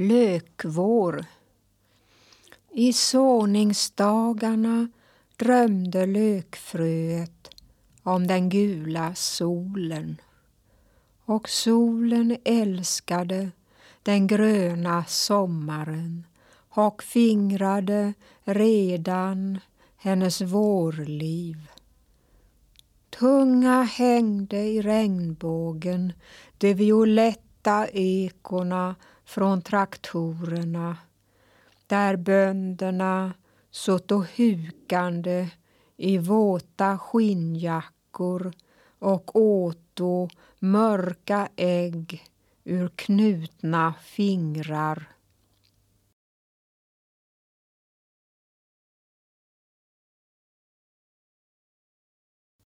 Lökvår. I såningsdagarna drömde lökfröet om den gula solen. Och solen älskade den gröna sommaren och fingrade redan hennes vårliv. Tunga hängde i regnbågen det violetta ekorna från traktorerna. Där bönderna och hukande i våta skinnjackor och åto mörka ägg ur knutna fingrar.